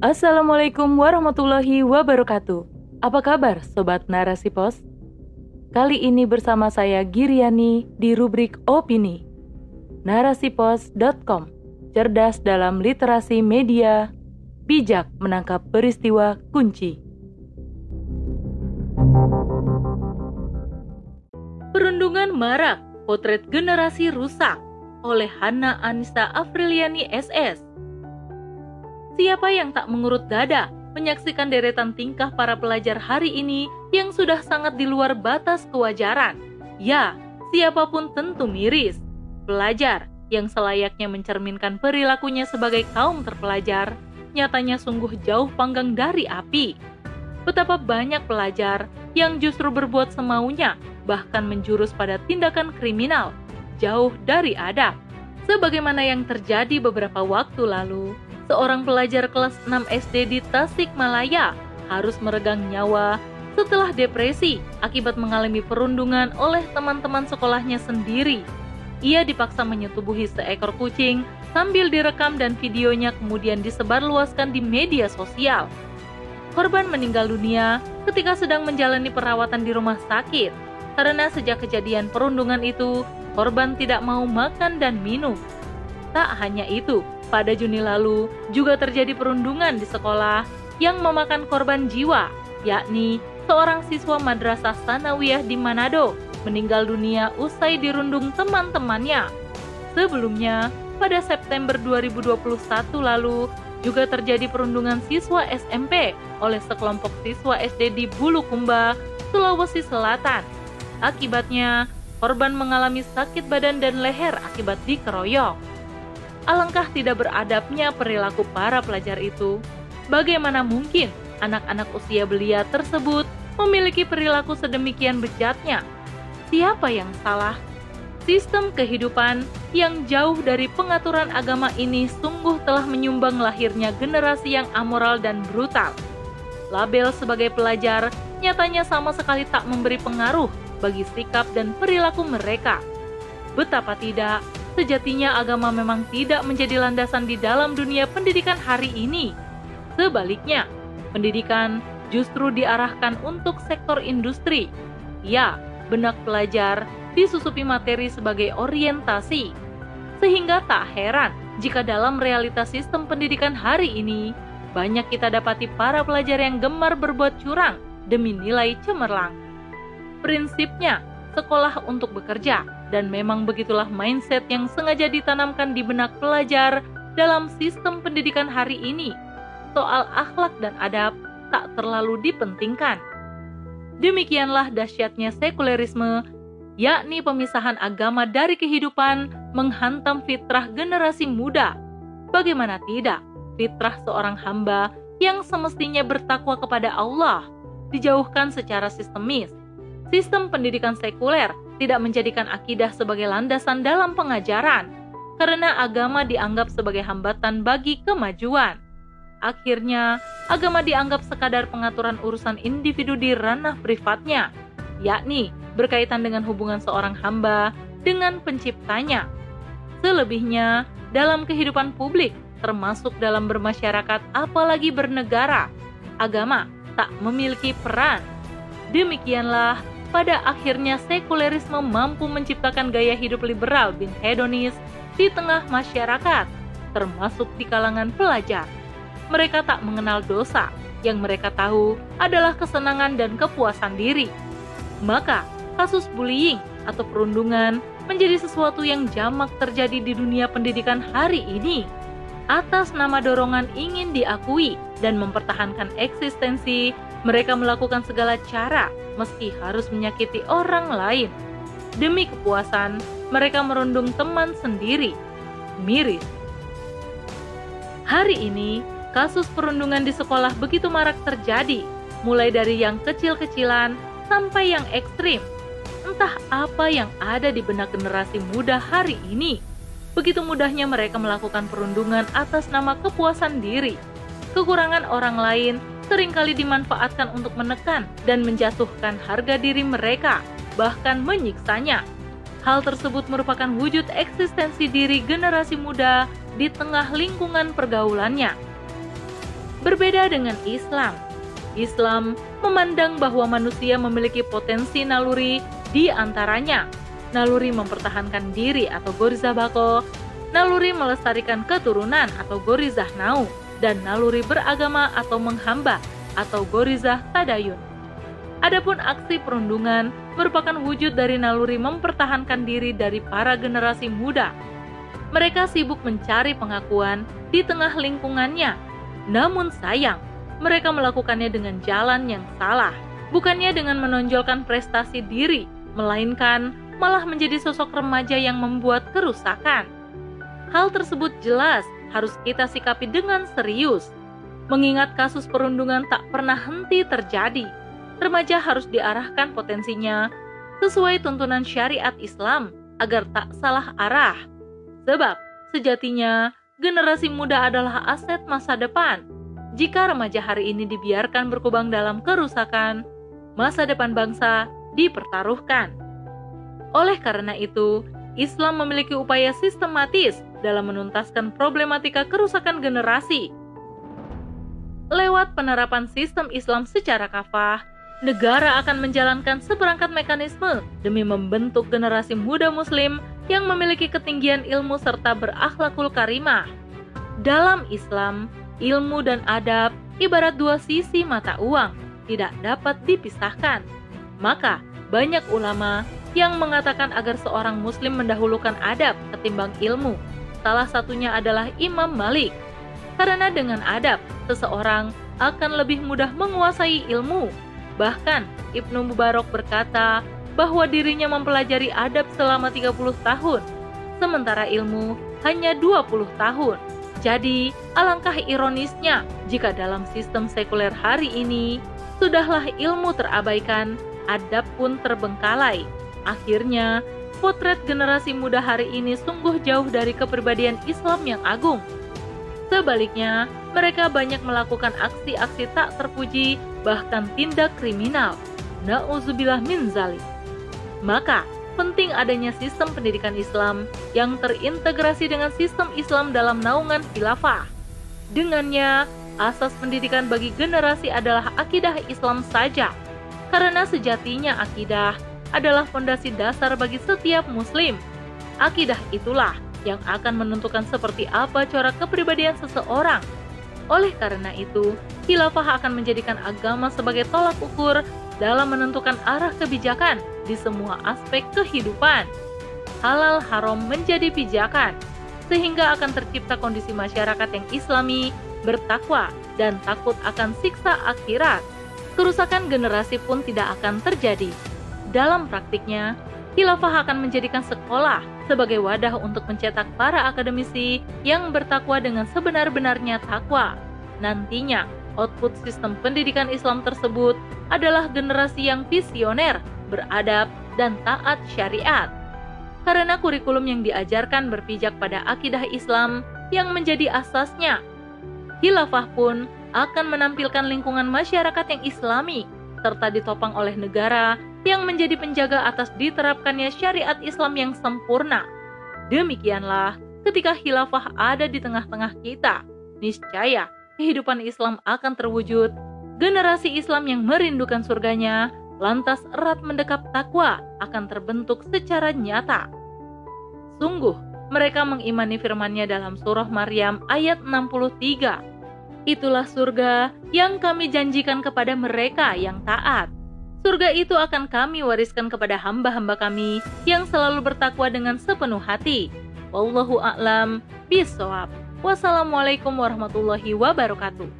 Assalamualaikum warahmatullahi wabarakatuh. Apa kabar Sobat Narasi Pos? Kali ini bersama saya Giriani di rubrik Opini. Narasipos.com Cerdas dalam literasi media, bijak menangkap peristiwa kunci. Perundungan marak, potret generasi rusak oleh Hana Anissa Afriliani SS Siapa yang tak mengurut dada menyaksikan deretan tingkah para pelajar hari ini yang sudah sangat di luar batas kewajaran? Ya, siapa pun tentu miris. Pelajar yang selayaknya mencerminkan perilakunya sebagai kaum terpelajar, nyatanya sungguh jauh panggang dari api. Betapa banyak pelajar yang justru berbuat semaunya, bahkan menjurus pada tindakan kriminal, jauh dari adab. Sebagaimana yang terjadi beberapa waktu lalu, seorang pelajar kelas 6 SD di Tasikmalaya harus meregang nyawa setelah depresi akibat mengalami perundungan oleh teman-teman sekolahnya sendiri. Ia dipaksa menyetubuhi seekor kucing sambil direkam dan videonya kemudian disebarluaskan di media sosial. Korban meninggal dunia ketika sedang menjalani perawatan di rumah sakit karena sejak kejadian perundungan itu korban tidak mau makan dan minum. Tak hanya itu, pada Juni lalu juga terjadi perundungan di sekolah yang memakan korban jiwa, yakni seorang siswa madrasah Sanawiyah di Manado meninggal dunia usai dirundung teman-temannya. Sebelumnya, pada September 2021 lalu juga terjadi perundungan siswa SMP oleh sekelompok siswa SD di Bulukumba, Sulawesi Selatan. Akibatnya, korban mengalami sakit badan dan leher akibat dikeroyok. Alangkah tidak beradabnya perilaku para pelajar itu. Bagaimana mungkin anak-anak usia belia tersebut memiliki perilaku sedemikian bejatnya? Siapa yang salah? Sistem kehidupan yang jauh dari pengaturan agama ini sungguh telah menyumbang lahirnya generasi yang amoral dan brutal. Label sebagai pelajar nyatanya sama sekali tak memberi pengaruh bagi sikap dan perilaku mereka. Betapa tidak, Sejatinya agama memang tidak menjadi landasan di dalam dunia pendidikan hari ini. Sebaliknya, pendidikan justru diarahkan untuk sektor industri. Ya, benak pelajar disusupi materi sebagai orientasi. Sehingga tak heran jika dalam realitas sistem pendidikan hari ini, banyak kita dapati para pelajar yang gemar berbuat curang demi nilai cemerlang. Prinsipnya, sekolah untuk bekerja, dan memang begitulah mindset yang sengaja ditanamkan di benak pelajar dalam sistem pendidikan hari ini. Soal akhlak dan adab tak terlalu dipentingkan. Demikianlah dahsyatnya sekulerisme, yakni pemisahan agama dari kehidupan menghantam fitrah generasi muda. Bagaimana tidak, fitrah seorang hamba yang semestinya bertakwa kepada Allah dijauhkan secara sistemis. Sistem pendidikan sekuler tidak menjadikan akidah sebagai landasan dalam pengajaran, karena agama dianggap sebagai hambatan bagi kemajuan. Akhirnya, agama dianggap sekadar pengaturan urusan individu di ranah privatnya, yakni berkaitan dengan hubungan seorang hamba dengan penciptanya. Selebihnya, dalam kehidupan publik, termasuk dalam bermasyarakat, apalagi bernegara, agama tak memiliki peran. Demikianlah pada akhirnya sekulerisme mampu menciptakan gaya hidup liberal bin hedonis di tengah masyarakat, termasuk di kalangan pelajar. Mereka tak mengenal dosa, yang mereka tahu adalah kesenangan dan kepuasan diri. Maka, kasus bullying atau perundungan menjadi sesuatu yang jamak terjadi di dunia pendidikan hari ini. Atas nama dorongan ingin diakui dan mempertahankan eksistensi mereka melakukan segala cara meski harus menyakiti orang lain. Demi kepuasan, mereka merundung teman sendiri. Miris. Hari ini, kasus perundungan di sekolah begitu marak terjadi, mulai dari yang kecil-kecilan sampai yang ekstrim. Entah apa yang ada di benak generasi muda hari ini. Begitu mudahnya mereka melakukan perundungan atas nama kepuasan diri. Kekurangan orang lain sering kali dimanfaatkan untuk menekan dan menjatuhkan harga diri mereka, bahkan menyiksanya. Hal tersebut merupakan wujud eksistensi diri generasi muda di tengah lingkungan pergaulannya. Berbeda dengan Islam, Islam memandang bahwa manusia memiliki potensi naluri di antaranya naluri mempertahankan diri atau gorizah bako, naluri melestarikan keturunan atau gorizah nau, dan naluri beragama atau menghamba atau gorizah tadayun. Adapun aksi perundungan merupakan wujud dari naluri mempertahankan diri dari para generasi muda. Mereka sibuk mencari pengakuan di tengah lingkungannya. Namun sayang, mereka melakukannya dengan jalan yang salah, bukannya dengan menonjolkan prestasi diri, melainkan malah menjadi sosok remaja yang membuat kerusakan. Hal tersebut jelas harus kita sikapi dengan serius. Mengingat kasus perundungan tak pernah henti terjadi, remaja harus diarahkan potensinya sesuai tuntunan syariat Islam agar tak salah arah. Sebab sejatinya generasi muda adalah aset masa depan jika remaja hari ini dibiarkan berkubang dalam kerusakan, masa depan bangsa dipertaruhkan. Oleh karena itu, Islam memiliki upaya sistematis dalam menuntaskan problematika kerusakan generasi. Lewat penerapan sistem Islam secara kafah, negara akan menjalankan seperangkat mekanisme demi membentuk generasi muda muslim yang memiliki ketinggian ilmu serta berakhlakul karimah. Dalam Islam, ilmu dan adab ibarat dua sisi mata uang, tidak dapat dipisahkan. Maka, banyak ulama yang mengatakan agar seorang muslim mendahulukan adab ketimbang ilmu. Salah satunya adalah Imam Malik. Karena dengan adab, seseorang akan lebih mudah menguasai ilmu. Bahkan, Ibnu Mubarak berkata bahwa dirinya mempelajari adab selama 30 tahun, sementara ilmu hanya 20 tahun. Jadi, alangkah ironisnya jika dalam sistem sekuler hari ini, sudahlah ilmu terabaikan, adab pun terbengkalai. Akhirnya, potret generasi muda hari ini sungguh jauh dari kepribadian Islam yang agung. Sebaliknya, mereka banyak melakukan aksi-aksi tak terpuji, bahkan tindak kriminal. Na'udzubillah min zalim. Maka, penting adanya sistem pendidikan Islam yang terintegrasi dengan sistem Islam dalam naungan khilafah. Dengannya, asas pendidikan bagi generasi adalah akidah Islam saja, karena sejatinya akidah adalah fondasi dasar bagi setiap muslim. Akidah itulah yang akan menentukan seperti apa corak kepribadian seseorang. Oleh karena itu, khilafah akan menjadikan agama sebagai tolak ukur dalam menentukan arah kebijakan di semua aspek kehidupan. Halal haram menjadi pijakan, sehingga akan tercipta kondisi masyarakat yang islami, bertakwa, dan takut akan siksa akhirat. Kerusakan generasi pun tidak akan terjadi. Dalam praktiknya, khilafah akan menjadikan sekolah sebagai wadah untuk mencetak para akademisi yang bertakwa dengan sebenar-benarnya takwa. Nantinya, output sistem pendidikan Islam tersebut adalah generasi yang visioner, beradab, dan taat syariat. Karena kurikulum yang diajarkan berpijak pada akidah Islam yang menjadi asasnya, khilafah pun akan menampilkan lingkungan masyarakat yang islami, serta ditopang oleh negara yang menjadi penjaga atas diterapkannya syariat Islam yang sempurna. Demikianlah, ketika khilafah ada di tengah-tengah kita, niscaya kehidupan Islam akan terwujud generasi Islam yang merindukan surganya, lantas erat mendekap takwa akan terbentuk secara nyata. Sungguh, mereka mengimani firman-Nya dalam surah Maryam ayat 63. Itulah surga yang kami janjikan kepada mereka yang taat. Surga itu akan kami wariskan kepada hamba-hamba kami yang selalu bertakwa dengan sepenuh hati. Wallahu a'lam bishawab. Wassalamualaikum warahmatullahi wabarakatuh.